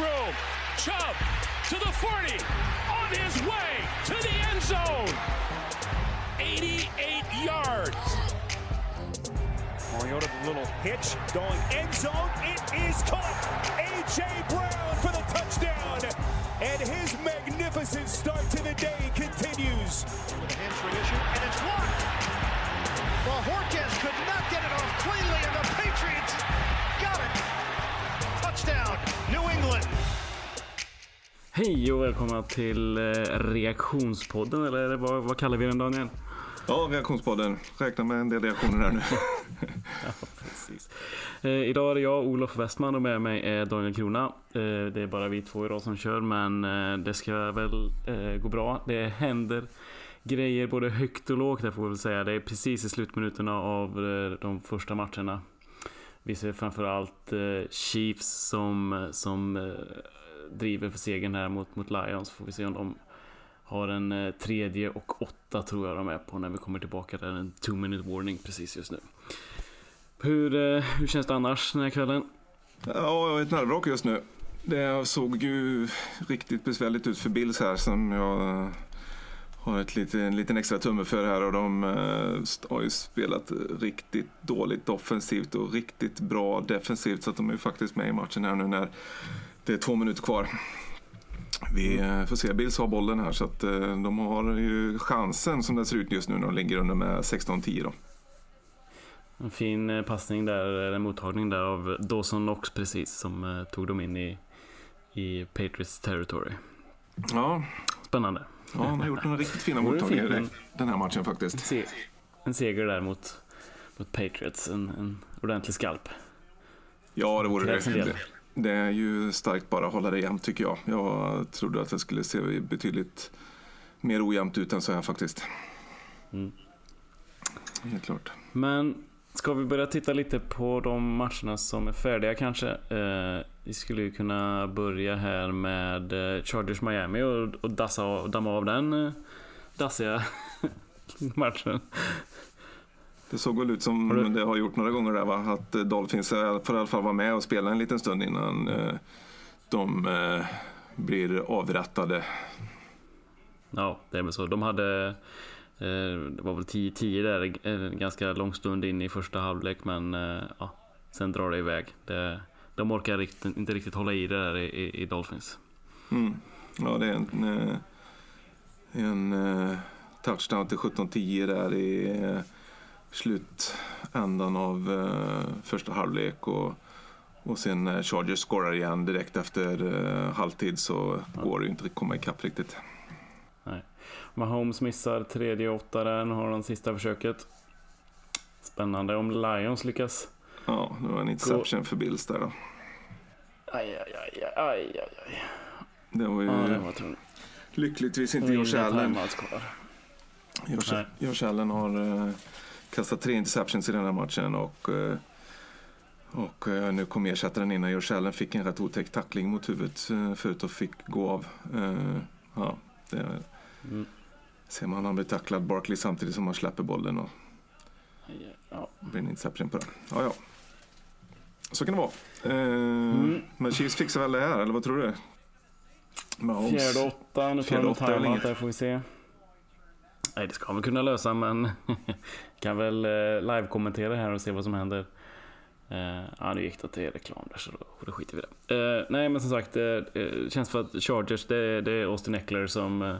room. Chubb to the 40, on his way to the end zone. 88 yards. Mariota, the little hitch, going end zone. It is caught. A.J. Brown for the touchdown. And his magnificent Hej och välkomna till eh, reaktionspodden, eller vad, vad kallar vi den Daniel? Ja, reaktionspodden. Räkna med en del reaktioner här nu. Ja, precis. Eh, idag är det jag, Olof Westman, och med mig är Daniel Krona. Eh, det är bara vi två idag som kör, men eh, det ska väl eh, gå bra. Det händer grejer både högt och lågt, jag får väl säga. Det är precis i slutminuterna av eh, de första matcherna. Vi ser framförallt Chiefs som, som driver för segern här mot, mot Lions. Får vi se om de har en eh, tredje och åtta tror jag de är på när vi kommer tillbaka. Det är en two minute warning precis just nu. Hur, eh, hur känns det annars den här kvällen? Ja, jag är ett nervvrak just nu. Det såg ju riktigt besvärligt ut för Bills här som jag har ett lite, en liten extra tumme för här och de eh, har ju spelat riktigt dåligt offensivt och riktigt bra defensivt så att de är ju faktiskt med i matchen här nu när det är två minuter kvar. Vi eh, får se, Bills har bollen här så att eh, de har ju chansen som det ser ut just nu när de ligger under med 16-10 då. En fin eh, passning där, en mottagning där av Dawson Knox precis som eh, tog dem in i, i Patriots territory. Ja, Spännande. Ja han har gjort några riktigt fina mottagningar men- den här matchen faktiskt. Se, en seger där mot, mot Patriots. En, en ordentlig skalp. Ja, det vore en del. det. Det är ju starkt bara att hålla det jämnt tycker jag. Jag trodde att det skulle se betydligt mer ojämnt ut än så här faktiskt. Mm. Helt klart. Men ska vi börja titta lite på de matcherna som är färdiga kanske? Eh, vi skulle ju kunna börja här med eh, Chargers Miami och, och dassa, av- damma av den eh, dassiga matchen. Det såg väl ut som Har du- det har gjort några gånger där va? Att eh, Dolphins får i alla fall vara med och spela en liten stund innan de blir avrättade. Ja, det är väl så. De hade... Det var väl 10-10 där, en ganska lång stund in i första halvlek, men ja, sen drar det iväg. Det, de orkar riktigt, inte riktigt hålla i det där i, i, i Dolphins. Mm. Ja, det är en, eh, en eh, touchdown till 17-10 där i eh, slutändan av första halvlek. Och, och sen när Chargers scorar igen direkt efter halvtid så går det ju inte att komma ikapp riktigt. Nej. Mahomes missar tredje och åtta där, nu har de sista försöket. Spännande om Lions lyckas. Ja, det var en interception för Bills där då. Aj, aj, aj, aj, aj, aj. Det var ju Ja, den var tung. lyckligtvis inte Josh Allen. Josh, Allen har eh, kastat tre interceptions i den här matchen och, eh, och eh, nu kom ersättaren in när Josh Allen fick en rätt otäck tackling mot huvudet eh, förut och fick gå av. Ja, det Mm. ser man han blir tacklad Barkley samtidigt som han släpper bollen och Ja. det blir en interception på den. Ja, ja. Så kan det vara. Eh, Mm. Men Chiefs fixar väl det här, eller vad tror du? Mahomes. Fjärde åtta, nu tar de timeout där får vi se. Nej, det ska väl kunna lösa, men kan väl eh, live-kommentera här och se vad som händer. Eh, ja, nu gick det till reklam där, så då, då skiter vi i det. Eh, nej, men som sagt, det känns för att Chargers, det, det är Austin Eckler som...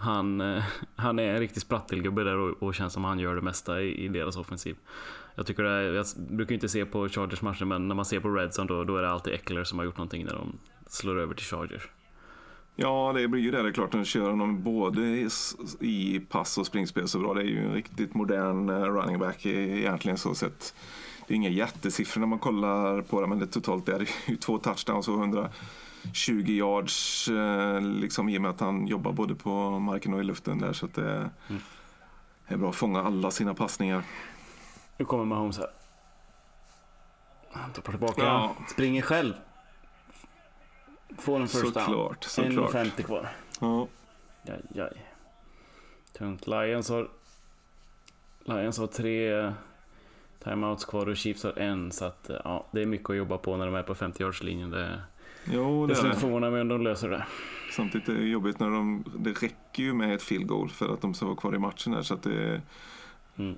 Han, eh, han är en riktig sprattelgubbe där och, och känns som han gör det mesta i, i deras offensiv. Jag, tycker det är, jag brukar inte se på Chargers matcher, men när man ser på Redson då, då är det alltid Eckler som har gjort någonting när de slår över till Chargers. Ja, det blir ju det. Det är klart, de kör honom både i, pass och springspel så bra. Det är ju en riktigt modern eh, running back e- egentligen så sett. Det är inga jättesiffror när man kollar på det, men det totalt är det ju två touchdowns och 120 yards eh, liksom, i och med att han jobbar både på marken och i luften där. Så att det är bra att fånga alla sina passningar. Nu kommer Mahomes här. Han tappar tillbaka. Ja. Springer själv. Får en first down. Såklart, såklart. 1.50 kvar. Ja. Jaj, jaj. Tungt. Lions har... Lions har tre timeouts kvar och Chiefs har en. Så att, ja, det är mycket att jobba på när de är på 50-yardslinjen. Det, Jo, Det det skulle inte förvåna mig om de löser det. Samtidigt är det jobbigt när de... Det räcker ju med ett field goal för att de ska vara kvar i matchen här så att det...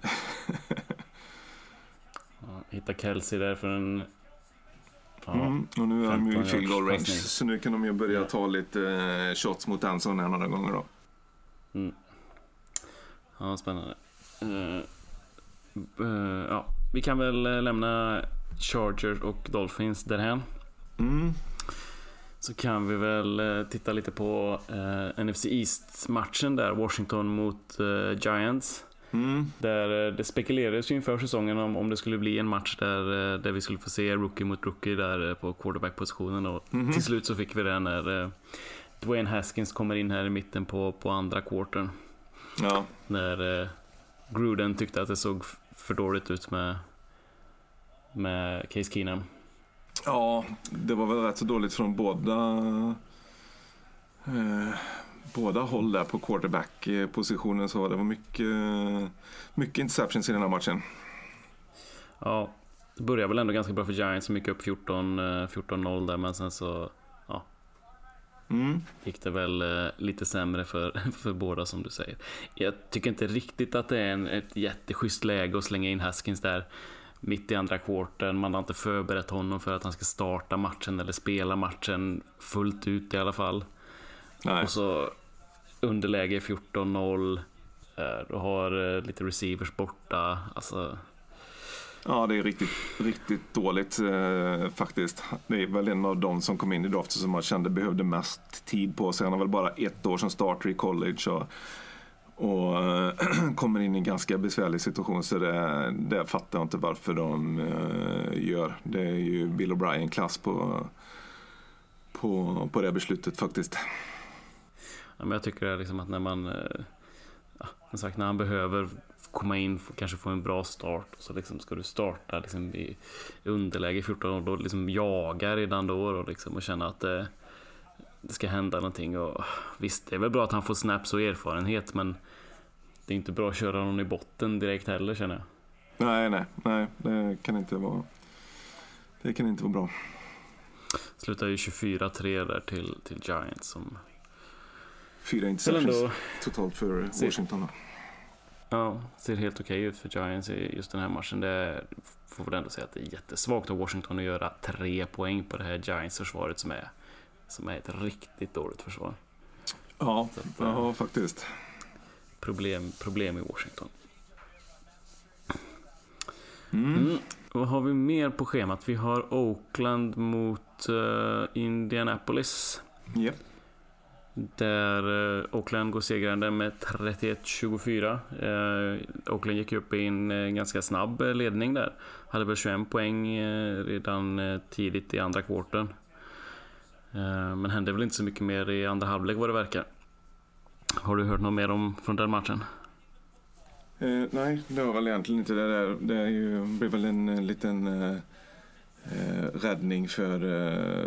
Ja, hitta Kelsey där för en... Ja, Mm, och nu är de ju i 15 field goal range så nu kan de ju börja Ja. ta lite eh, shots mot Anson här några gånger då. ja spännande. Eh, eh, ja, vi kan väl lämna Chargers och Dolphins därhän. Mm. Så kan vi väl eh, titta lite på eh, NFC East-matchen där, Washington mot eh, Giants. Mm. Där eh, det spekulerades ju inför säsongen om, om det skulle bli en match där, eh, där vi skulle få se rookie mot rookie där på quarterback-positionen. Och Mhm. till slut så fick vi det när eh, Dwayne Haskins kommer in här i mitten på, på andra quartern. Ja. När eh, Gruden tyckte att det såg för dåligt ut med, med Case Keenum. Ja, det var väl rätt så dåligt från båda... Eh, båda håll där på quarterback-positionen så det var mycket, mycket interceptions i den här matchen. Ja, det började väl ändå ganska bra för Giants som gick upp 14, eh, 14-0 där men sen så Mm. gick det väl eh, lite sämre för, för båda som du säger. Jag tycker inte riktigt att det är en, ett jätteschysst läge att slänga in Haskins där mitt i andra kvarten. Man har inte förberett honom för att han ska starta matchen eller spela matchen fullt ut i alla fall. Nej. Och så underläge 14-0. eh, Du har eh, lite receivers borta. Alltså, Ja, det är riktigt, riktigt dåligt eh, faktiskt. Det är väl en av de som kom in i draften som man kände behövde mest tid på sig. Han har väl bara ett år som starter i college och, och eh, kommer in i en ganska besvärlig situation. Så det, det fattar jag inte varför de eh, gör. Det är ju Bill O'Brien-klass på, på, på det beslutet faktiskt. Ja, men jag tycker det är liksom att när man... Eh, ja, som sagt, när han behöver komma in, och kanske få en bra start. Och Så liksom ska du starta liksom i i underläge 14 och då liksom jaga redan då och, liksom, och känna att eh, det ska hända någonting. Och, visst, det är väl bra att han får snaps och erfarenhet men det är inte bra att köra någon i botten direkt heller känner jag. Nej, nej, nej, det kan inte vara, det kan inte vara bra. Slutar ju 24-3 där till, till Giants som Fyra interceptions ändå totalt för Se- Washington. då. Ja, ser helt okej ut för Giants i just den här matchen. Det får väl ändå säga att det är jättesvagt av Washington att göra tre poäng på det här Giants-försvaret som är, som är ett riktigt dåligt försvar. Ja, att, eh, ja, faktiskt. problem, problem i Washington. Mm. Mm. Vad har vi mer på schemat? Vi har Oakland mot eh, Indianapolis. Japp. Där eh, Oakland går segrande med 31-24. Eh, Oakland gick upp i en eh, ganska snabb eh, ledning där. Hade väl 21 poäng eh, redan eh, tidigt i andra kvarten. Eh, men hände väl inte så mycket mer i andra halvlek vad det verkar. Har du hört något mer om från den matchen? Eh, nej, det var väl egentligen inte det där. Det är ju, blir väl en, eh, liten eh, eh, räddning för,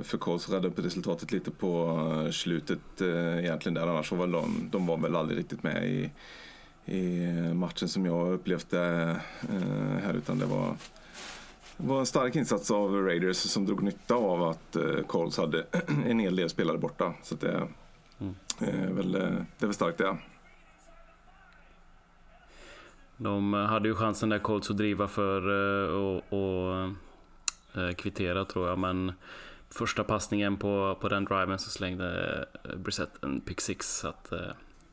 för Colts. Upp resultatet lite på slutet eh, egentligen där. Annars var väl de, de var väl aldrig riktigt med i, i matchen som jag upplevde eh, här. Utan det var, det var en stark insats av Raiders som drog nytta av att eh, Colts hade en hel del spelare borta. Så det, Mm. eh, väl, eh, det är väl starkt det. De hade ju chansen där Colts att driva för och, och kvittera tror jag, men första passningen på, på den driven så slängde Brissett en pick six så att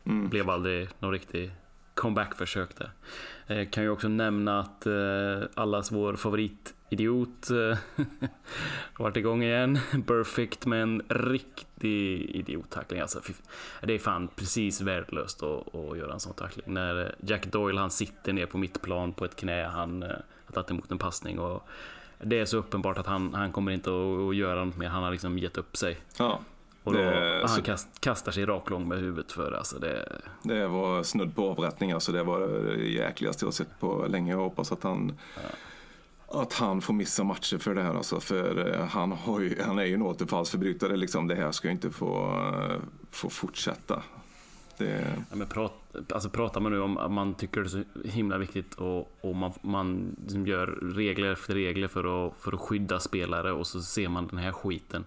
Mm. blev aldrig någon riktig comeback-försök där. Eh, kan ju också nämna att eh, allas vår favoritidiot eh, har varit igång igen. Perfect med en riktig idiottackling. Alltså, det är fan precis värdelöst att, att göra en sån tackling. När eh, Jack Doyle han sitter ner på mittplan på ett knä. Han eh, har tagit emot en passning och det är så uppenbart att han, han kommer inte att, att göra något mer. Han har liksom gett upp sig. Ja, och då, Det- han kast, kastar sig raklång med huvudet för alltså det. Det var snudd på avrättning. Alltså det var det jäkligaste jag sett på länge. Jag hoppas att han, att han får missa matcher för det här. Alltså för eh, han, har ju, han är ju en återfallsförbrytare. Liksom. Det här ska ju inte få, eh, få fortsätta. Det, Ja, men prat, alltså pratar man nu om att man tycker det är så himla viktigt och, och man, man liksom gör regler efter regler för att, för att skydda spelare och så ser man den här skiten.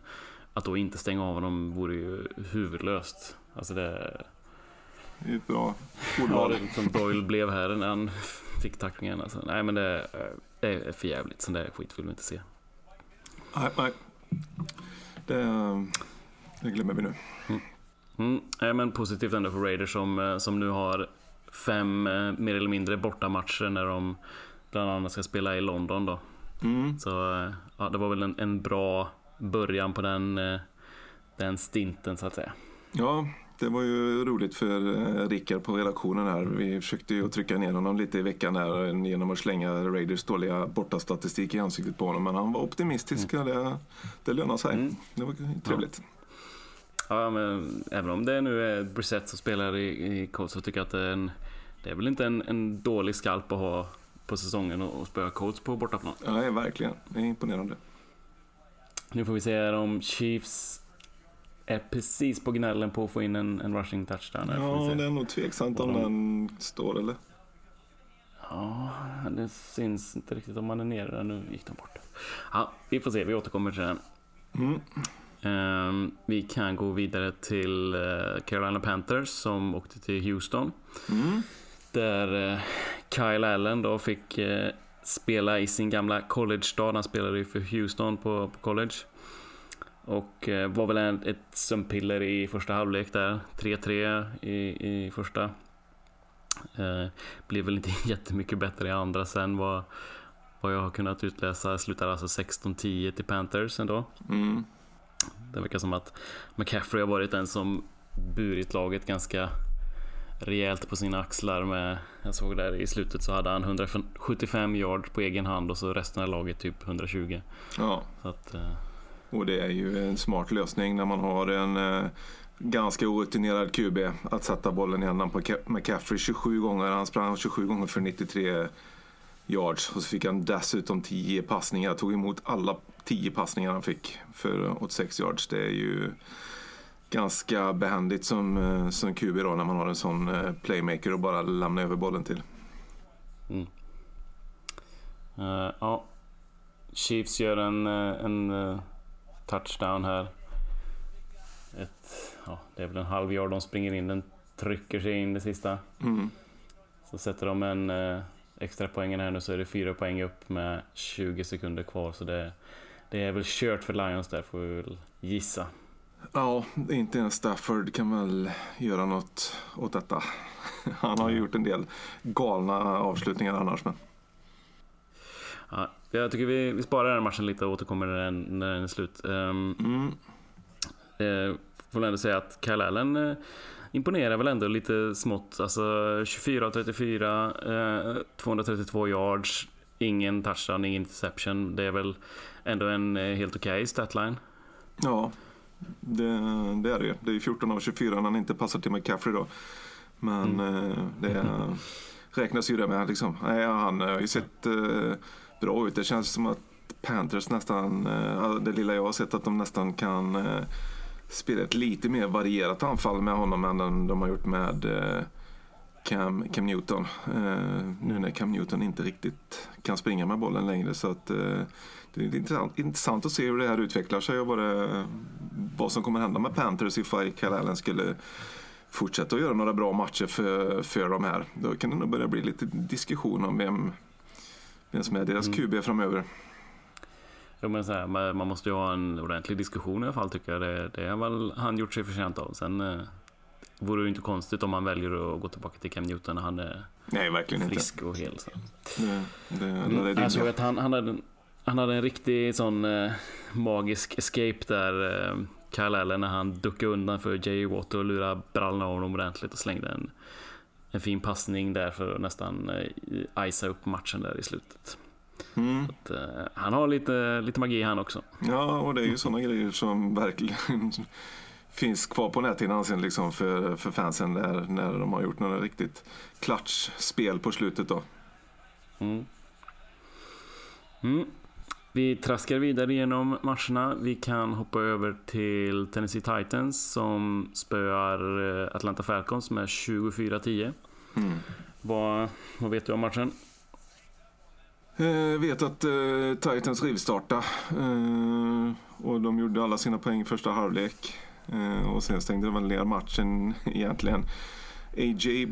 Att då inte stänga av honom vore ju huvudlöst. Alltså det... Det är ett bra Ja, ordval. det, som Doyle blev här när han fick tacklingen. Alltså. Nej men det, det är för jävligt. Sån där skit vill vi inte se. Nej, nej. Det, det glömmer vi nu. Mm, nej, men positivt ändå för Raiders som, eh, som nu har fem eh, mer eller mindre bortamatcher när de bland annat ska spela i London då. Mm. Så eh, ja, det var väl en, en bra början på den, eh, den stinten så att säga. Ja, det var ju roligt för eh, Rickard på redaktionen här. Vi försökte ju trycka ner honom lite i veckan där eh, genom att slänga Raiders dåliga bortastatistik i ansiktet på honom. Men han var optimistisk och det, det lönar sig. Mm. Det var trevligt. Ja, men även om det nu är Brissett som spelar i, i Colts så tycker jag att det är, en, det är väl inte en, en dålig skalp att ha på säsongen och, spöa Colts på bortaplan. Ja, är verkligen. Det är imponerande. Nu får vi se om Chiefs är precis på gnällen på att få in en, en rushing touchdown. Ja, det är nog tveksamt om de- den står eller? Ja, det syns inte riktigt om man är nere där. Nu gick de bort. Ja, vi får se. Vi återkommer till den. Mm. Ehm, vi kan gå vidare till eh, Carolina Panthers som åkte till Houston. Mm. Där eh, Kyle Allen då fick eh, spela i sin gamla college-stad. Han spelade ju för Houston på, på college. Och eh, var väl en, ett sömnpiller i första halvlek där. 3-3 i, i första. Eh, blev väl inte jättemycket bättre i andra sen vad, vad jag har kunnat utläsa. Slutar alltså 16-10 till Panthers ändå. Mm. Det verkar som att McCaffrey har varit den som burit laget ganska rejält på sina axlar med, jag såg där i slutet så hade han 175 yard på egen hand och så resten av laget typ 120. Ja, att, eh, och det är ju en smart lösning när man har en eh, ganska orutinerad QB att sätta bollen i händerna på Ca- McCaffrey 27 gånger. Han sprang 27 gånger för 93 yards och så fick han dessutom 10 passningar. Tog emot alla 10 passningar han fick för 86 yards. Det är ju ganska behändigt som, eh, som QB då när man har en sån eh, playmaker och bara lämna över bollen till. eh, ja. Chiefs gör en, en eh, touchdown här. Ett, ja, det är väl en halv yard de springer in, den trycker sig in det sista. Mm. Så sätter de en eh, extra poängen här nu så är det fyra poäng upp med 20 sekunder kvar. Så det, det är väl kört för Lions där får vi väl gissa. Ja, inte ens Stafford kan väl göra något åt detta. Han har ju gjort en del galna avslutningar annars. Men... Ja, jag tycker vi, vi sparar den matchen lite och återkommer när den, när den är slut. Um, Mm. eh, får ändå säga att Kyle Allen eh, imponerar väl ändå lite smått. Alltså 24 av 34, eh, 232 yards, ingen touchdown, ingen interception. Det är väl ändå en eh, helt okej statline. Ja, det, det är det. Det är ju 14 av 24 när han inte passar till McCaffrey då. Men eh, det räknas ju det med liksom. Nej, han har ju sett eh, bra ut. Det känns som att Panthers nästan, eh, det lilla jag har sett, att de nästan kan spela ett lite mer varierat anfall med honom än de har gjort med Cam, Cam Newton. Nu när Cam Newton inte riktigt kan springa med bollen längre. Så att, det är intressant, intressant att se hur det här utvecklar sig och vad, det, vad som kommer hända med Panthers ifall Kyle Allen skulle fortsätta att göra några bra matcher för, för de här. Då kan det nog börja bli lite diskussion om vem, vem som är deras QB framöver. Jo, men så här, man man måste ju ha en ordentlig diskussion i alla fall tycker jag. Det, det har väl han gjort sig förtjänt av. Sen eh, vore det ju inte konstigt om han väljer att gå tillbaka till Cam Newton när han är Nej, verkligen inte. frisk och hel. Så. Det, det, det, Mm, det, jag såg det, att han, han, hade, en- han hade en riktig sån eh, magisk escape där. Eh, Kyle Allen när han duckade undan för Jay Watt och lurade brallorna av honom ordentligt och slängde en, en fin passning där för att nästan eh, icea upp matchen där i slutet. mm. Att, eh, han har lite, lite magi han också. Ja, och det är ju sådana grejer som verkligen finns kvar på näthinnan sen liksom för, för fansen där, när de har gjort några riktigt klatschspel på slutet då. Mm. Mm. Vi traskar vidare genom matcherna. Vi kan hoppa över till Tennessee Titans som spöar eh, Atlanta Falcons med 24-10. Mm. Vad, vad vet du om matchen? Eh, vet att eh, Titans rivstarta eh, och de gjorde alla sina poäng i första halvlek. Eh, och sen stängde de väl ner matchen egentligen. A.J.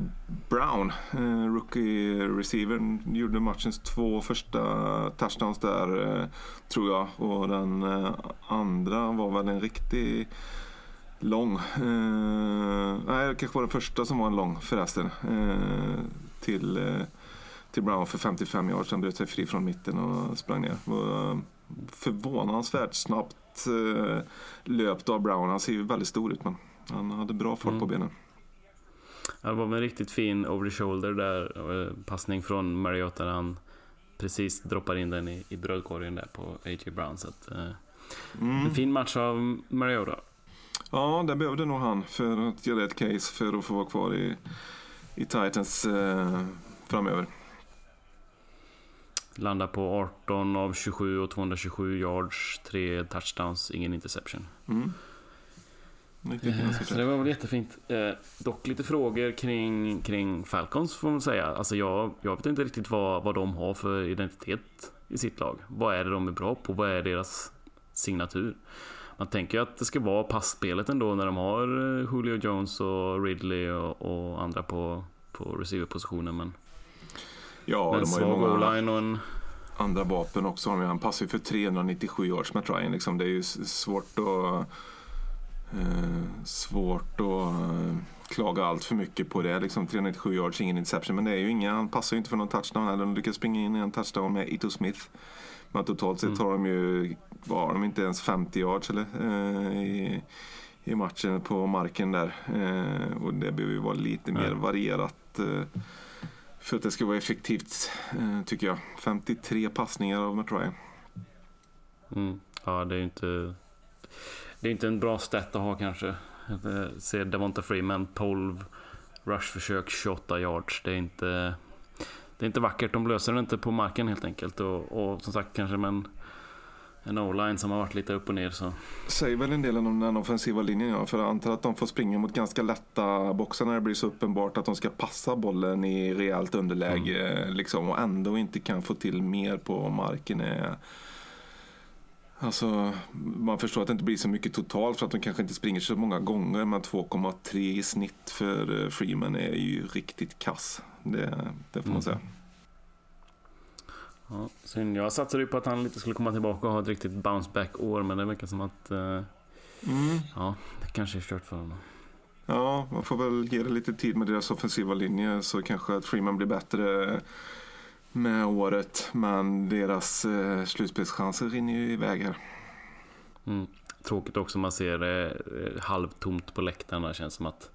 Brown, eh, rookie receivern, gjorde matchens två första touchdowns där eh, tror jag. Och den eh, andra var väl en riktig lång. Eh, nej, det kanske var den första som var en lång förresten. Eh, till, eh, till Brown för 55 yards. Han bröt sig fri från mitten och sprang ner. Eh, förvånansvärt snabbt löpt av Brown. Han ser ju väldigt stor ut men han hade bra fart på benen. Det var en riktigt fin over the shoulder där. eh, Passning från Mariota när han precis droppar in den i, i brödkorgen där på A.J. Brown. Så att, eh, En fin match av Mariota. Ja, det behövde nog han för att göra ett case för att få vara kvar i, i Titans eh, framöver. Landar på 18 av 27 och 227 yards, tre touchdowns, ingen interception. Mm. Fina Så det var väl jättefint. Eh, dock lite frågor kring, kring Falcons får man säga. Alltså jag, jag vet inte riktigt vad, vad de har för identitet i sitt lag. Vad är det de är bra på? Vad är deras signatur? Man tänker ju att det ska vara passspelet ändå när de har eh, Julio Jones och Ridley och, och andra på, på receiverpositionen. Men, Ja, men de har ju många o-line och en... andra vapen också. Han passar ju för 397 yards med Ryan. Liksom. Det är ju svårt att eh, svårt att eh, klaga allt för mycket på det. Liksom 397 yards, ingen interception. Men det är ju inga, han passar ju inte för någon touchdown. Eller de lyckas springa in i en touchdown med Ito Smith. Men totalt sett har de ju, var de inte ens 50 yards eller? Eh, i, i matchen på marken där. Eh, och det behöver ju vara lite mer Nej. varierat. Eh, för att det ska vara effektivt, eh, tycker jag. 53 passningar av Matt Ryan. Mm, ja, det är ju inte... Det är inte en bra stat att ha kanske. Jag ser Devonta Freeman 12 rushförsök, 28 yards. Det är inte... Det är inte vackert. De löser det inte på marken helt enkelt. Och, och som sagt kanske med en, en o-line som har varit lite upp och ner så... Säger väl en del om den offensiva linjen, ja. För jag antar att de får springa mot ganska lätta boxar när det blir så uppenbart att de ska passa bollen i rejält underläge. Liksom, och ändå inte kan få till mer på marken. Är... Alltså, man förstår att det inte blir så mycket totalt för att de kanske inte springer så många gånger. Men 2,3 i snitt för eh, Freeman är ju riktigt kass. Det, det får man säga. Ja, synd. Jag satsade ju på att han lite skulle komma tillbaka och ha ett riktigt bounce back år men det verkar som att... Eh, Mm. ja, det kanske är kört för honom. Ja, man får väl ge det lite tid med deras offensiva linje så kanske att Freeman blir bättre med året. Men deras eh, slutspelschanser rinner ju iväg här. Mm. Tråkigt också man ser det eh, halvtomt på läktaren. Det känns som att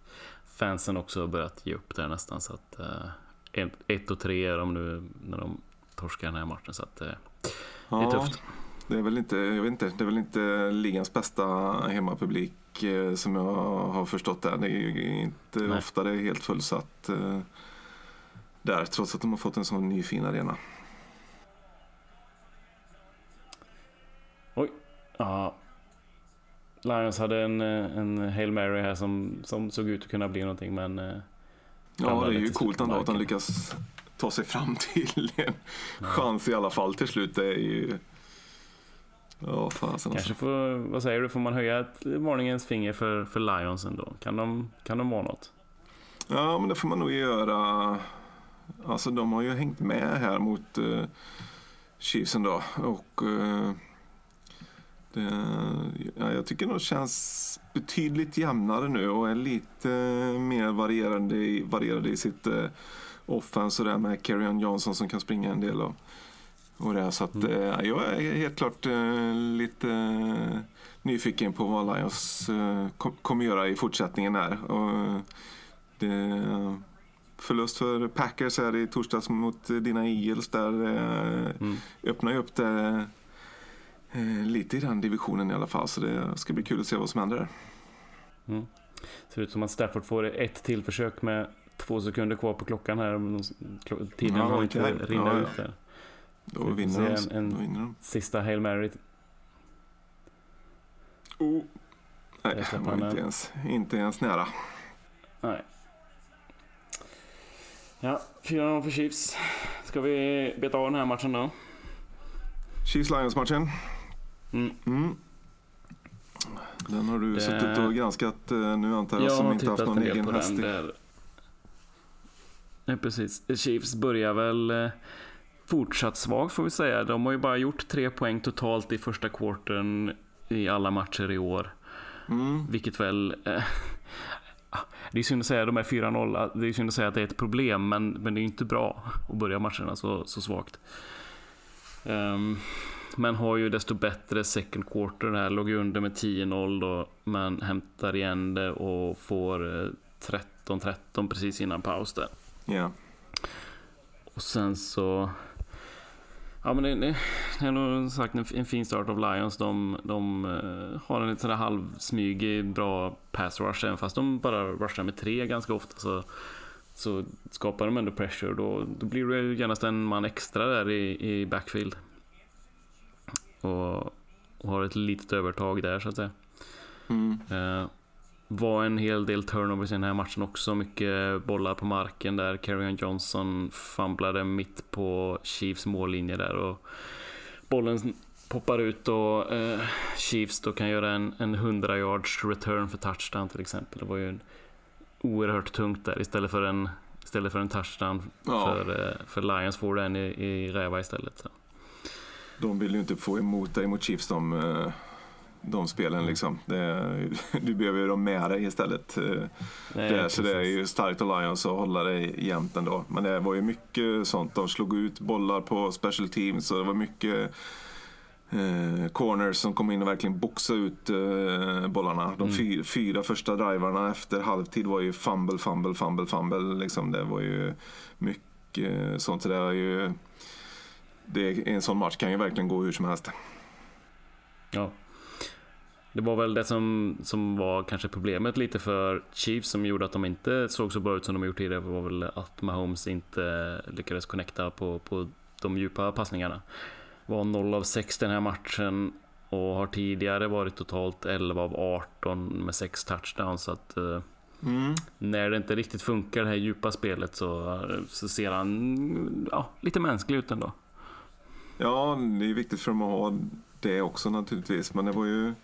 fansen också har börjat ge upp där nästan. Så att, eh, ett, ett och tre är de nu när de torskar den här matchen. Så att, eh, det är tufft. Det är väl inte, jag vet inte, det är väl inte ligans bästa hemmapublik eh, som jag har förstått det. Det är ju inte Nej. ofta det är helt fullsatt eh, där trots att de har fått en sån ny fin arena. Oj. Ja. Lions hade en, eh, en Hail Mary här som, som såg ut att kunna bli någonting men... eh, Ja, det är ju coolt ändå att de lyckas ta sig fram till en chans i alla fall till slut. Det är ju... Ja, fasen alltså. Kanske får, vad säger du, får man höja ett varningens finger för, för Lions ändå? Kan de, kan de vara något? Ja, men det får man nog göra. Alltså de har ju hängt med här mot uh, Chiefsen då. Och uh, det, ja, jag tycker nog känns betydligt jämnare nu och är lite mer varierande i, varierade i sitt uh, offense och det med Kerryon Johnson som kan springa en del. Och, och det, så att, Mm. eh, jag är helt klart eh, lite eh, nyfiken på vad Lions eh, kom, kommer göra i fortsättningen där. Och, det, förlust för Packers här i torsdags mot dina Eagles där eh, Mm. öppnar ju upp det eh, lite i den divisionen i alla fall. Så det ska bli kul att se vad som händer där. Mm. Ser ut som att Stafford får ett till försök med två sekunder kvar på klockan här. Tiden Ja, har inte okej. rinna Ja, ut där. Då vinner, en- en- då vinner de. Sista Hail Mary. Oh. Nej, det var inte ens, inte ens nära. Nej. Ja, 4-0 för Chiefs. ska vi beta av den här matchen då? Chiefs Lions-matchen. Mm. Mm. Den har du Det- suttit och granskat eh, nu antar jag, Jag som inte haft någon egen häst. Där. Nej, precis. Chiefs börjar väl eh, fortsatt svagt får vi säga. De har ju bara gjort tre poäng totalt i första kvarten i alla matcher i år. Mm. Vilket väl... Eh, det är synd att säga de är 4-0. Det är synd att säga att det är ett problem, men, men det är inte bra att börja matcherna så, så svagt. Ehm, men har ju desto bättre second quarter här. Låg under med 10-0 då, men hämtar igen det och får eh, 13-13 precis innan paus där. Ja. Och sen så... Ja men det, det, det är nog sagt en, en fin start av Lions. De, de eh, har en lite sådär halvsmygig bra pass rush. Även fast de bara rushar med tre ganska ofta så, så skapar de ändå pressure. Då, då blir det ju genast en man extra där i, i backfield. Och, och har ett litet övertag där så att säga. Mm. Eh, var en hel del turnovers i den här matchen också. Mycket bollar på marken där. Carrion Johnson famblade mitt på Chiefs mållinje där. Och bollen poppar ut och eh, Chiefs då kan göra en, en 100 yards return för touchdown till exempel. Det var ju en oerhört tungt där istället för en, istället för en touchdown Ja. för, eh, för Lions får den i, i räva istället. Så. De vill ju inte få emot dig mot Chiefs de, eh, de spelen liksom. Det, du behöver ju dem med dig istället. eh, Nej, det, så det är ju starkt av Lions att hålla dig jämnt ändå. Men det var ju mycket sånt. De slog ut bollar på special teams och det var mycket eh, corners som kom in och verkligen boxade ut eh, bollarna. De fy, fyra första drivarna efter halvtid var ju fumble, fumble, fumble, fumble. Liksom. Det var ju mycket sånt. Så det är ju, det, en sån match kan ju verkligen gå hur som helst. Ja. Det var väl det som, som var kanske problemet lite för Chiefs som gjorde att de inte såg så bra ut som de gjort tidigare var väl att Mahomes inte lyckades connecta på, på de djupa passningarna. Var 0 av 6 den här matchen och har tidigare varit totalt 11 av 18 med 6 touchdowns. Så att, eh, Mm. när det inte riktigt funkar det här djupa spelet så, så ser han ja, lite mänsklig ut ändå. Ja, det är viktigt för dem att ha det också naturligtvis. Men det var ju...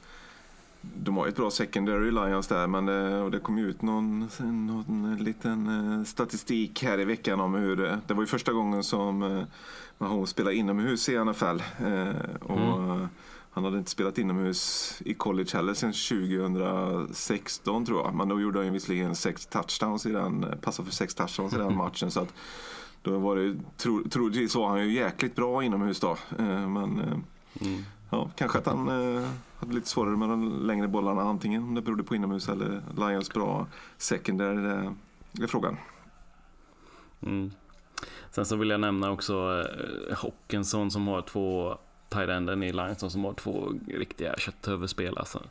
De har ju ett bra secondary Lions där, men det, och det kom ju ut någon, någon liten eh, statistik här i veckan om hur... det- Det var ju första gången som eh, Mahomes spelade inomhus i NFL. Eh, och eh, Han hade inte spelat inomhus i college heller sedan 2016 tror jag. Men då gjorde han visserligen sex touchdowns i den, passade för sex touchdowns i den matchen. Så att då var det, tro, troligtvis var han ju jäkligt bra inomhus då. Eh, Men eh, Mm. Ja, kanske att han eh, hade lite svårare med de längre bollarna. Antingen om det berodde på inomhus eller Lions bra secondary. Det, det är frågan. Mm. Sen så vill jag nämna också eh, Hockenson som har två tight enden i Lions som har två riktiga kötthuvudspel. Alltså.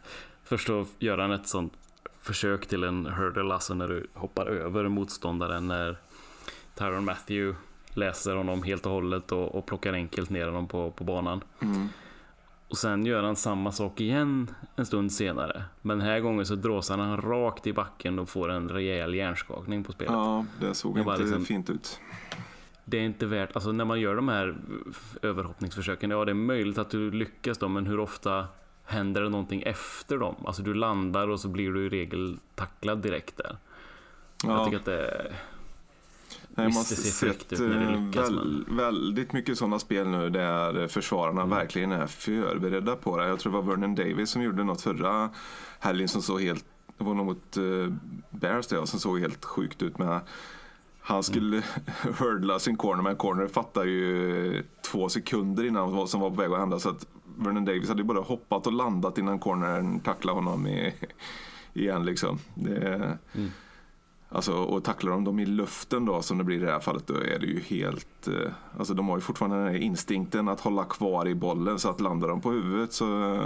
Först så gör han ett sånt försök till en hurdle, alltså när du hoppar över motståndaren när Tyron Matthew läser honom helt och hållet och, och plockar enkelt ner honom på, på banan. Mm. Och sen gör han samma sak igen en stund senare. Men den här gången så dråsar han rakt i backen och får en rejäl hjärnskakning på spelet. Ja, det såg Jag inte liksom- fint ut. det är inte värt, alltså när man gör de här överhoppningsförsöken, ja det är möjligt att du lyckas då, men hur ofta händer det någonting efter dem? Alltså du landar och så blir du i regel tacklad direkt där. Jag Ja. tycker att det Nej, Visst, man det ser har sett ut när det eh, lyckas, väl, väldigt mycket sådana spel nu där försvararna Mm. verkligen är förberedda på det. Jag tror det var Vernon Davis som gjorde något förra helgen som såg helt, det var nog mot uh, Bears det, som såg helt sjukt ut med han skulle Mm. hurdla sin corner, men corner fattar ju två sekunder innan vad som var på väg att hända. Så att Vernon Davis hade ju både hoppat och landat innan cornern tacklade honom i, igen. Liksom. Det, Mm. Alltså, och tacklar de dem i luften då, som det blir i det här fallet, då är det ju helt... Eh, alltså de har ju fortfarande den här instinkten att hålla kvar i bollen, så att landar de på huvudet så...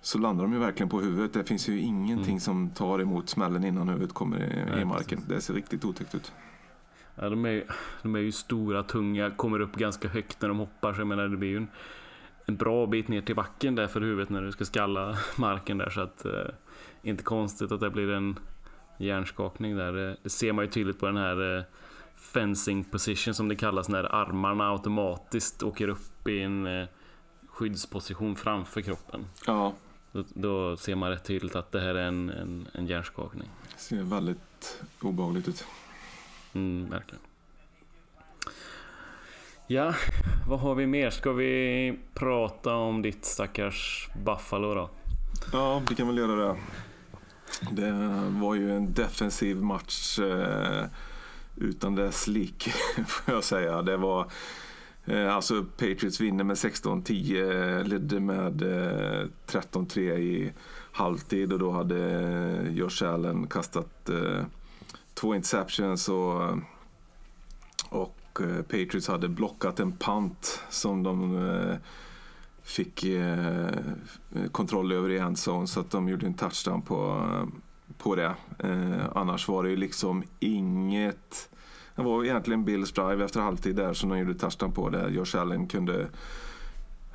Så landar de ju verkligen på huvudet. Det finns ju ingenting som tar emot smällen innan huvudet kommer i, Nej, i marken. Det ser riktigt otäckt ut. Ja, de, är, de är ju stora, tunga, kommer upp ganska högt när de hoppar. Så jag menar, det blir ju en, en bra bit ner till backen där för huvudet när du ska skalla marken där. Så att, eh, inte konstigt att det blir en hjärnskakning där. Det, det ser man ju tydligt på den här eh, fencing position som det kallas när armarna automatiskt åker upp i en eh, skyddsposition framför kroppen. Ja, Då, då ser man rätt tydligt att det här är en, en, en hjärnskakning. ser väldigt obehagligt ut. Mm, verkligen. Ja, vad har vi mer? Ska vi prata om ditt stackars Buffalo då? Ja, vi kan väl göra det. Det var ju en defensiv match eh, utan dess lik, får jag säga. Det var, eh, alltså Patriots vinner med 16-10, ledde med eh, 13-3 i halvtid och då hade eh, Josh Allen kastat eh, två interceptions och, och eh, Patriots hade blockat en punt som de eh, fick eh, kontroll över i endzone så att de gjorde en touchdown på, på det. Eh, annars var det ju liksom inget... Det var egentligen Bills drive efter halvtid där som de gjorde touchdown på där Josh Allen kunde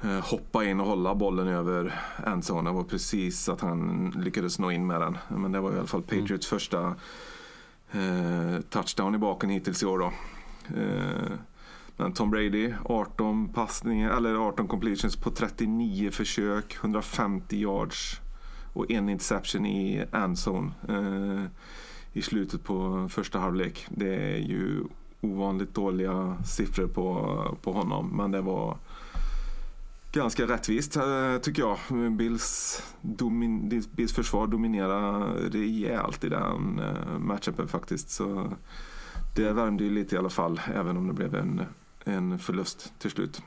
eh, hoppa in och hålla bollen över endzone. Det var precis att han lyckades nå in med den. Men det var i alla fall Patriots första eh, touchdown i baken hittills i år då. Tom Brady, 18 passningar, eller 18 completions på 39 försök, 150 yards och en interception i endzone eh, i slutet på första halvlek. Det är ju ovanligt dåliga siffror på, på honom, men det var ganska rättvist eh, tycker jag. Bills, domin, Bills försvar dominerar rejält i den eh, matchupen faktiskt. Så det värmde ju lite i alla fall, även om det blev en en förlust till slut.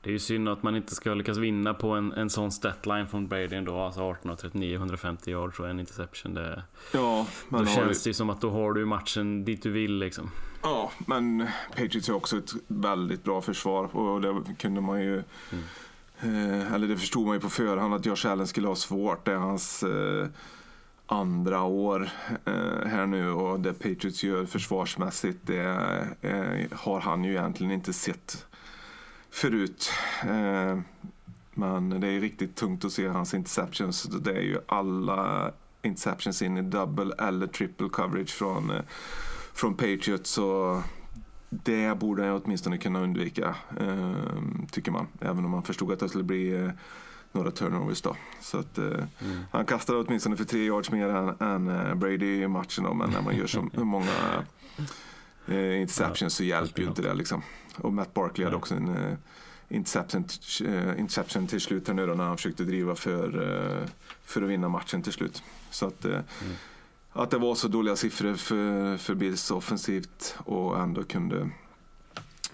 Det är ju synd att man inte ska lyckas vinna på en, en sån statline från Brady ändå. Alltså 18 och 39, 150 yards och en interception. Det, ja, då känns det ju som att då har du matchen dit du vill liksom. Ja, men Patriots har också ett väldigt bra försvar och det kunde man ju mm. eh, eller det förstod man ju på förhand att Josh Allen skulle ha svårt. Det är hans eh, andra år eh, här nu och det Patriots gör försvarsmässigt det eh, har han ju egentligen inte sett förut. Eh, men det är riktigt tungt att se hans interceptions. Det är ju alla interceptions in i double eller triple coverage från, eh, från Patriots. Så det borde han åtminstone kunna undvika, eh, tycker man. Även om man förstod att det skulle bli eh, några turnovers då. Så att, eh, mm. Han kastade åtminstone för tre yards mer än, än eh, Brady i matchen då, men när man gör så många eh, interceptions så hjälper ju inte det liksom. Och Matt Barkley hade också en eh, interception, eh, interception till slut här nu då när han försökte driva för, eh, för att vinna matchen till slut. Så att, mm. att det var så dåliga siffror för, för Bills offensivt och ändå kunde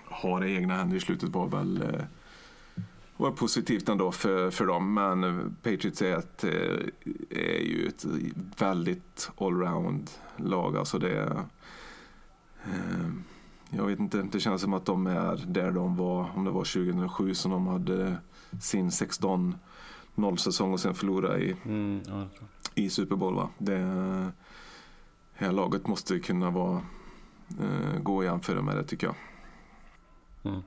ha det i egna händer i slutet var väl var positivt ändå för, för dem. Men Patriots är, ett, är ju ett väldigt allround lag. Alltså det, eh, jag vet inte, det känns som att de är där de var, om det var 2007 som de hade sin 16 nollsäsong och sen förlorade i, mm, ja, i Super Bowl. Va? Det här laget måste kunna vara, eh, gå att jämföra med det tycker jag. Mm.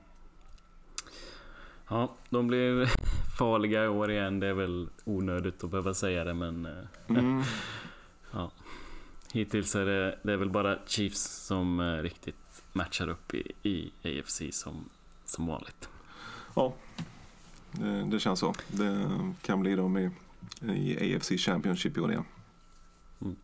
Ja, de blir farliga i år igen. Det är väl onödigt att behöva säga det men... Eh, mm. ja. Hittills är det, det är väl bara Chiefs som eh, riktigt matchar upp i, i AFC som, som vanligt. Ja, det, det, känns så. Det kan bli dem i, i AFC Championship i år igen. Mm.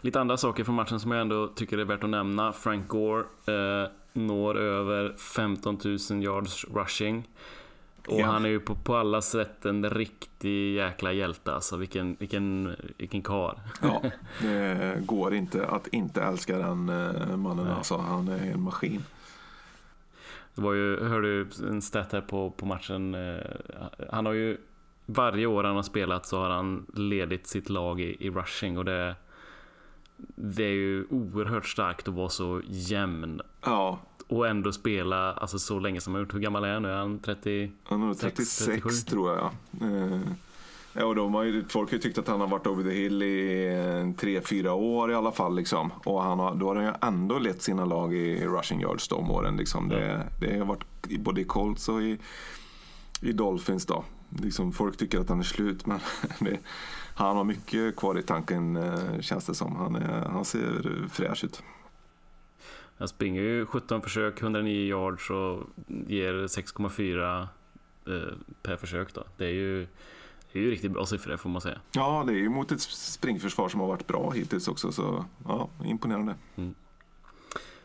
Lite andra saker från matchen som jag ändå tycker är värt att nämna. Frank Gore eh, når över 15 000 yards rushing. Och ja. han är ju på, på alla sätt en riktig jäkla hjälte alltså. Vilken, vilken, vilken kar. Ja, det går inte att inte älska den eh, mannen Nej. alltså. Han är en maskin. Det var ju, hörde ju en stat här på, på matchen. Eh, han har ju varje år han har spelat så har han ledit sitt lag i, i rushing och det det är ju oerhört starkt att vara så jämn. Ja, och ändå spela alltså, så länge som han gjort. Hur gammal är han nu? Är han 30, han är 36 37? tror jag. Eh, ja, och de har ju, folk har ju tyckt att han har varit over the hill i tre fyra år i alla fall. Liksom. Och han har, då har han ju ändå lett sina lag i rushing yards de åren. Liksom. Det, det har varit både i Colts och i, i Dolphins. Då. Liksom, folk tycker att han är slut, men det, han har mycket kvar i tanken eh, känns det som. Han, är, han ser fräsch ut. Han springer ju 17 försök, 109 yards och ger 6,4 eh, per försök då. Det är ju, det är ju riktigt bra siffror får man säga. Ja, det är ju mot ett springförsvar som har varit bra hittills också, så ja, imponerande.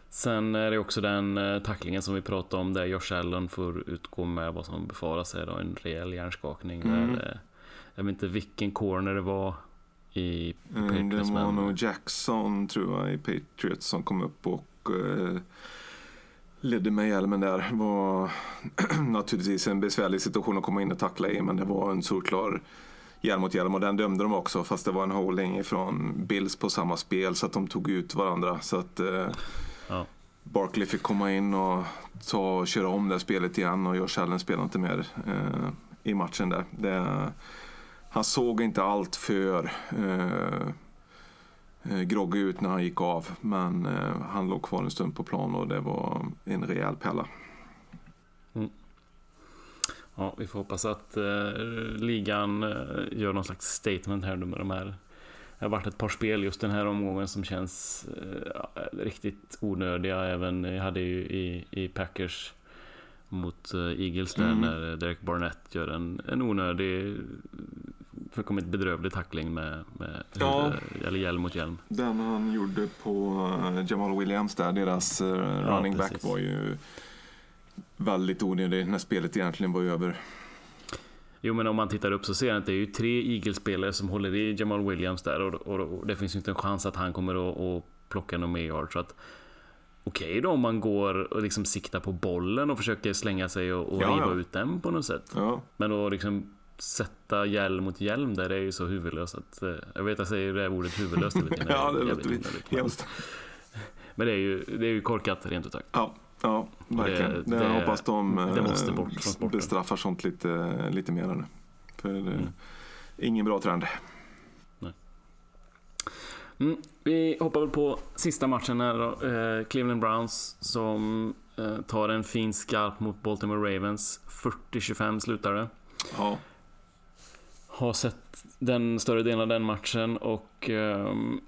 Sen är det också den eh, tacklingen som vi pratade om där Josh Allen får utgå med vad som befaras är då en rejäl hjärnskakning. Mm. Där, eh, jag vet inte vilken corner det var i Mm, Det Patriots var men nog Jackson, tror jag, i Patriots som kom upp och eh, ledde med hjälmen där. var naturligtvis en besvärlig situation att komma in och tackla i, men det var en solklar hjälm mot hjälm och den dömde de också fast det var en holding från Bills på samma spel så att de tog ut varandra. Så att eh, Ja. Barkley fick komma in och ta och köra om det spelet igen och Josh Allen spelade inte mer eh, i matchen där. Det, han såg inte allt för eh, groggy ut när han gick av men eh, han låg kvar en stund på plan och det var en rejäl pella. Ja, vi får hoppas att eh, ligan eh, gör någon slags statement här nu med de här. Det har varit ett par spel just den här omgången som känns eh, riktigt onödiga. Även jag hade ju i, i Packers mot eh, Eagles där Mm. när Derek Barnett gör en, en onödig, fullkomligt bedrövlig tackling med, med Ja. huvud, eller hjälm mot hjälm. Den han gjorde på eh, Jamal Williams där, deras eh, Ja, running back precis. var ju väldigt onödig när spelet egentligen var över. Jo men om man tittar upp så ser man att det är ju tre Eagles-spelare som håller i Jamal Williams där och, och, och det finns ju inte en chans att han kommer att, att plocka någon mer yard. Så att Okej då om man går och liksom siktar på bollen och försöker slänga sig och, och Ja, riva ja. ut den på något sätt. Ja, Men att liksom sätta hjälm mot hjälm där det är ju så huvudlöst att eh, Jag vet att jag säger det ordet huvudlöst tiden. ja det låter men- hemskt. Men det är ju, det är ju korkat rent ut sagt. Ja, ja verkligen. det- Det, jag hoppas de det måste eh, bort från bestraffar sånt lite, lite mer nu. För det är ingen bra trend. Mm, vi hoppar väl på sista matchen här. Eh, Cleveland Browns som eh, tar en fin skarp mot Baltimore Ravens. 40-25 slutar det. Ja, har sett den större delen av den matchen och um,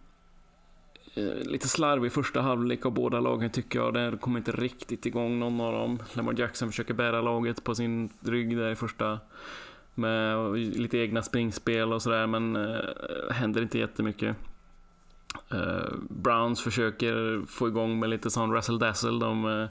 lite slarvig första halvlek av båda lagen tycker jag. Det kommer inte riktigt igång någon av dem. Lamar Jackson försöker bära laget på sin rygg där i första med lite egna springspel och sådär men uh, händer inte jättemycket. Uh, Browns försöker få igång med lite sån razzle dazzle. De uh,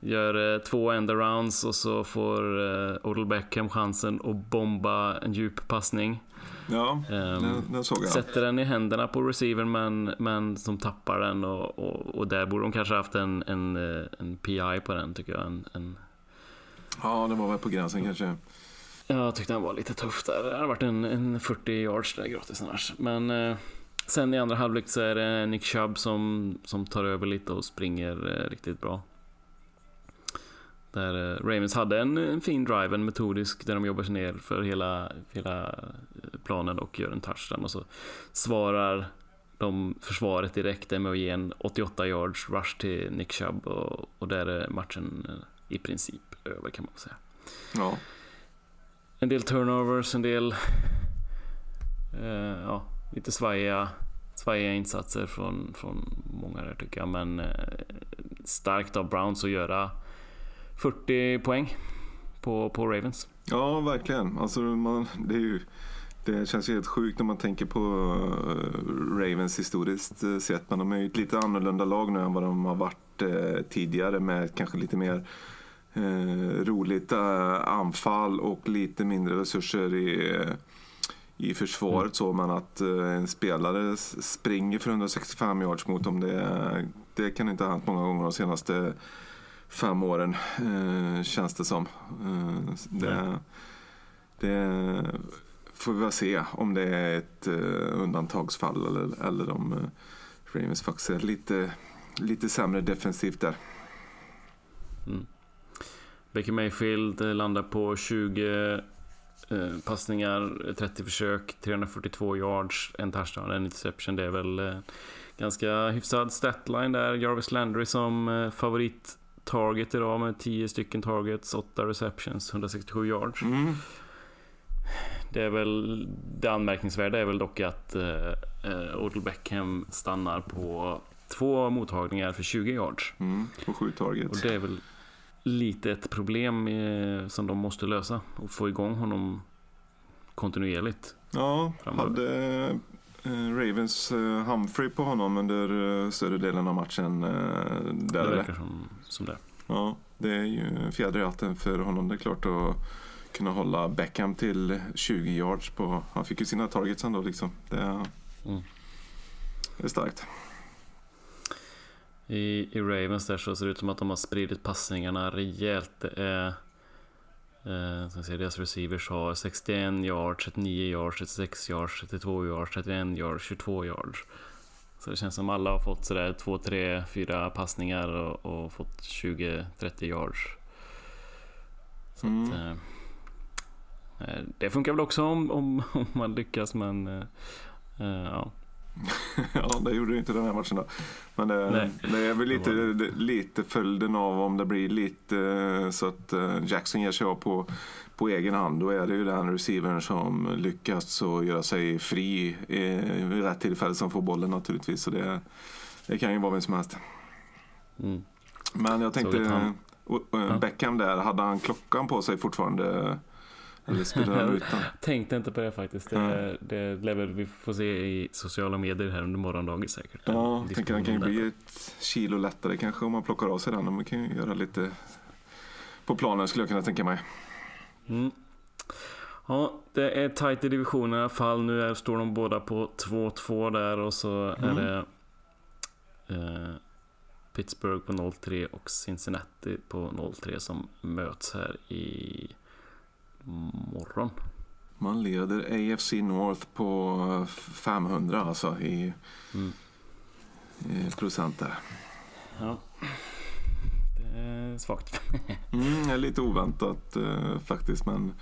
gör eh, två end-arounds och så får eh, Odell Beckham chansen att bomba en djup passning. ja Ehm, den, den såg jag. Sätter den i händerna på receivern men, men som tappar den och, och, och där borde de kanske haft en, en, eh, en PI på den tycker jag. En, en, Ja, det var väl på gränsen kanske. jag tyckte den var lite tuff där. Det hade varit en, en 40 yards där gratis annars. Men eh, sen i andra halvlek så är det Nick Chubb som, som tar över lite och springer eh, riktigt bra. Där eh, Ravens hade en, en fin drive, en metodisk, där de jobbar sig ner för hela, hela eh, planen och gör en touchdown. Och så svarar de försvaret direkt med att ge en 88 yards rush till Nick Chubb och, och där är matchen eh, i princip över kan man säga. Ja, En del turnovers, en del eh, ja, lite svajiga, svajiga insatser från, från många där tycker jag. Men eh, starkt av Browns att göra 40 poäng på, på Ravens. ja verkligen. Alltså, man, det, är ju, det känns ju helt sjukt när man tänker på eh, Ravens historiskt eh, sett. Men de är ju ett lite annorlunda lag nu än vad de har varit eh, tidigare med kanske lite mer eh, roligt eh, anfall och lite mindre resurser i, eh, i försvaret. Så, men att en spelare springer för 165 yards mot dem, det, det kan inte ha hänt många gånger de senaste fem åren, eh, känns det som. Eh, det, det får vi väl se om det är ett eh, undantagsfall eller, eller om eh, Ravens faktiskt är lite, lite sämre defensivt där. Baker Mayfield eh, landar på 20 eh, passningar, 30 försök, 342 yards, en touchdown, en interception. Det är väl eh, ganska hyfsad statline där. Jarvis Landry som favorit target idag med 10 stycken targets, 8 receptions, 167 yards. Mm. Det är väl det anmärkningsvärda är väl dock att eh, Odell Beckham stannar på två mottagningar för 20 yards. Mm, på sju Och targets. det är väl lite ett problem eh, som de måste lösa och få igång honom kontinuerligt. Ja, framöver. hade Ravens eh, Humphrey på honom under eh, större delen av matchen. Eh, där Det verkar som, som det. Ja, det är ju en fjäder i hatten för honom. Det är klart att kunna hålla Beckham till 20 yards på... Han fick ju sina targets ändå liksom. Det är, Mm. det är starkt. I, I Ravens där så ser det ut som att de har spridit passningarna rejält. Det är... Eh, som ser, deras receivers har 61 yards, 39 yards, 36 yards, 32 yards, 31 yards, 22 yards. Så det känns som alla har fått sådär 2, 3, 4 passningar och, och fått 20-30 yards. Så Mm. att, eh, eh, det funkar väl också om, om, om man lyckas men... Eh, eh, ja. ja, det gjorde det inte den här matchen då. Men det, Nej. det är väl lite, Det det, lite följden av om det blir lite eh, så att eh, Jackson ger sig av på, på egen hand. Då är det ju den receivern som lyckas så göra sig fri eh, vid rätt tillfälle som får bollen naturligtvis. Så det, det kan ju vara vem som helst. Mm. Men jag tänkte, och, och. Beckham där, hade han klockan på sig fortfarande? Eller spelade han utan? Tänkte inte på det faktiskt. Det, det lär väl vi får se i sociala medier här under morgondagen säkert. Ja, jag tänker han kan ju bli ett kilo lättare kanske om man plockar av sig den. Man kan ju göra lite på planen skulle jag kunna tänka mig. Mm. Ja, det är tajt i divisionen i alla fall. Nu är, står de båda på 2-2 där och så är Mm. det eh, Pittsburgh på 0-3 och Cincinnati på 0-3 som möts här i morgon. Man leder AFC North på 500 alltså i, Mm. i procent där. Ja. Det är svagt. Mm, det är lite oväntat eh, faktiskt men,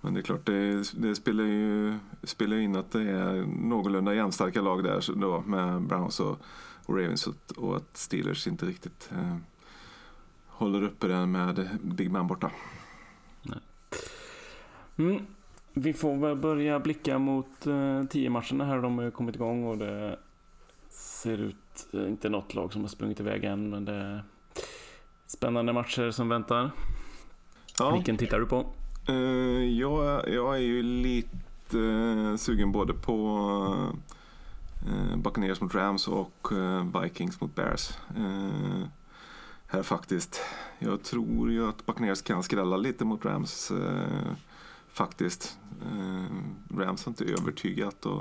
men det är klart det, det spelar ju spelar in att det är någorlunda jämnstarka lag där så då, med Browns och, och Ravens och, och att Steelers inte riktigt eh, håller uppe den med Big Man borta. Mm. Vi får väl börja blicka mot eh, tio matcherna här. De har ju kommit igång och det ser ut, eh, inte något lag som har sprungit iväg än, men det är spännande matcher som väntar. Ja. Vilken tittar du på? Eh, jag, jag är ju lite eh, sugen både på uh, Buccaneers mot Rams och eh, Vikings mot Bears. Eh, här faktiskt. Jag tror ju att Buccaneers kan skrälla lite mot Rams eh, faktiskt. Eh, Rams har inte övertygat och,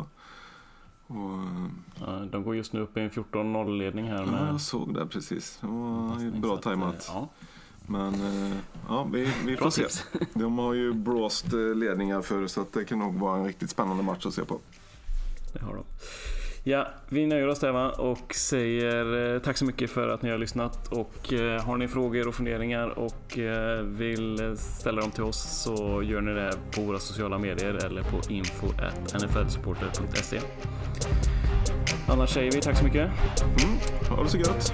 och Ja, de går just nu upp i en 14-0 ledning här ja, med jag såg det precis. Det var bra att, eh, tajmat. Ja, Men eh, ja, vi, vi får se. De har ju blåst eh, ledningar för så att det kan nog vara en riktigt spännande match att se på. Det har de. Ja, vi nöjer oss där va? och säger eh, tack så mycket för att ni har lyssnat. Och eh, har ni frågor och funderingar och eh, vill ställa dem till oss så gör ni det på våra sociala medier eller på info.nflsupporter.se. Annars säger vi tack så mycket. Mm, ha det så gött!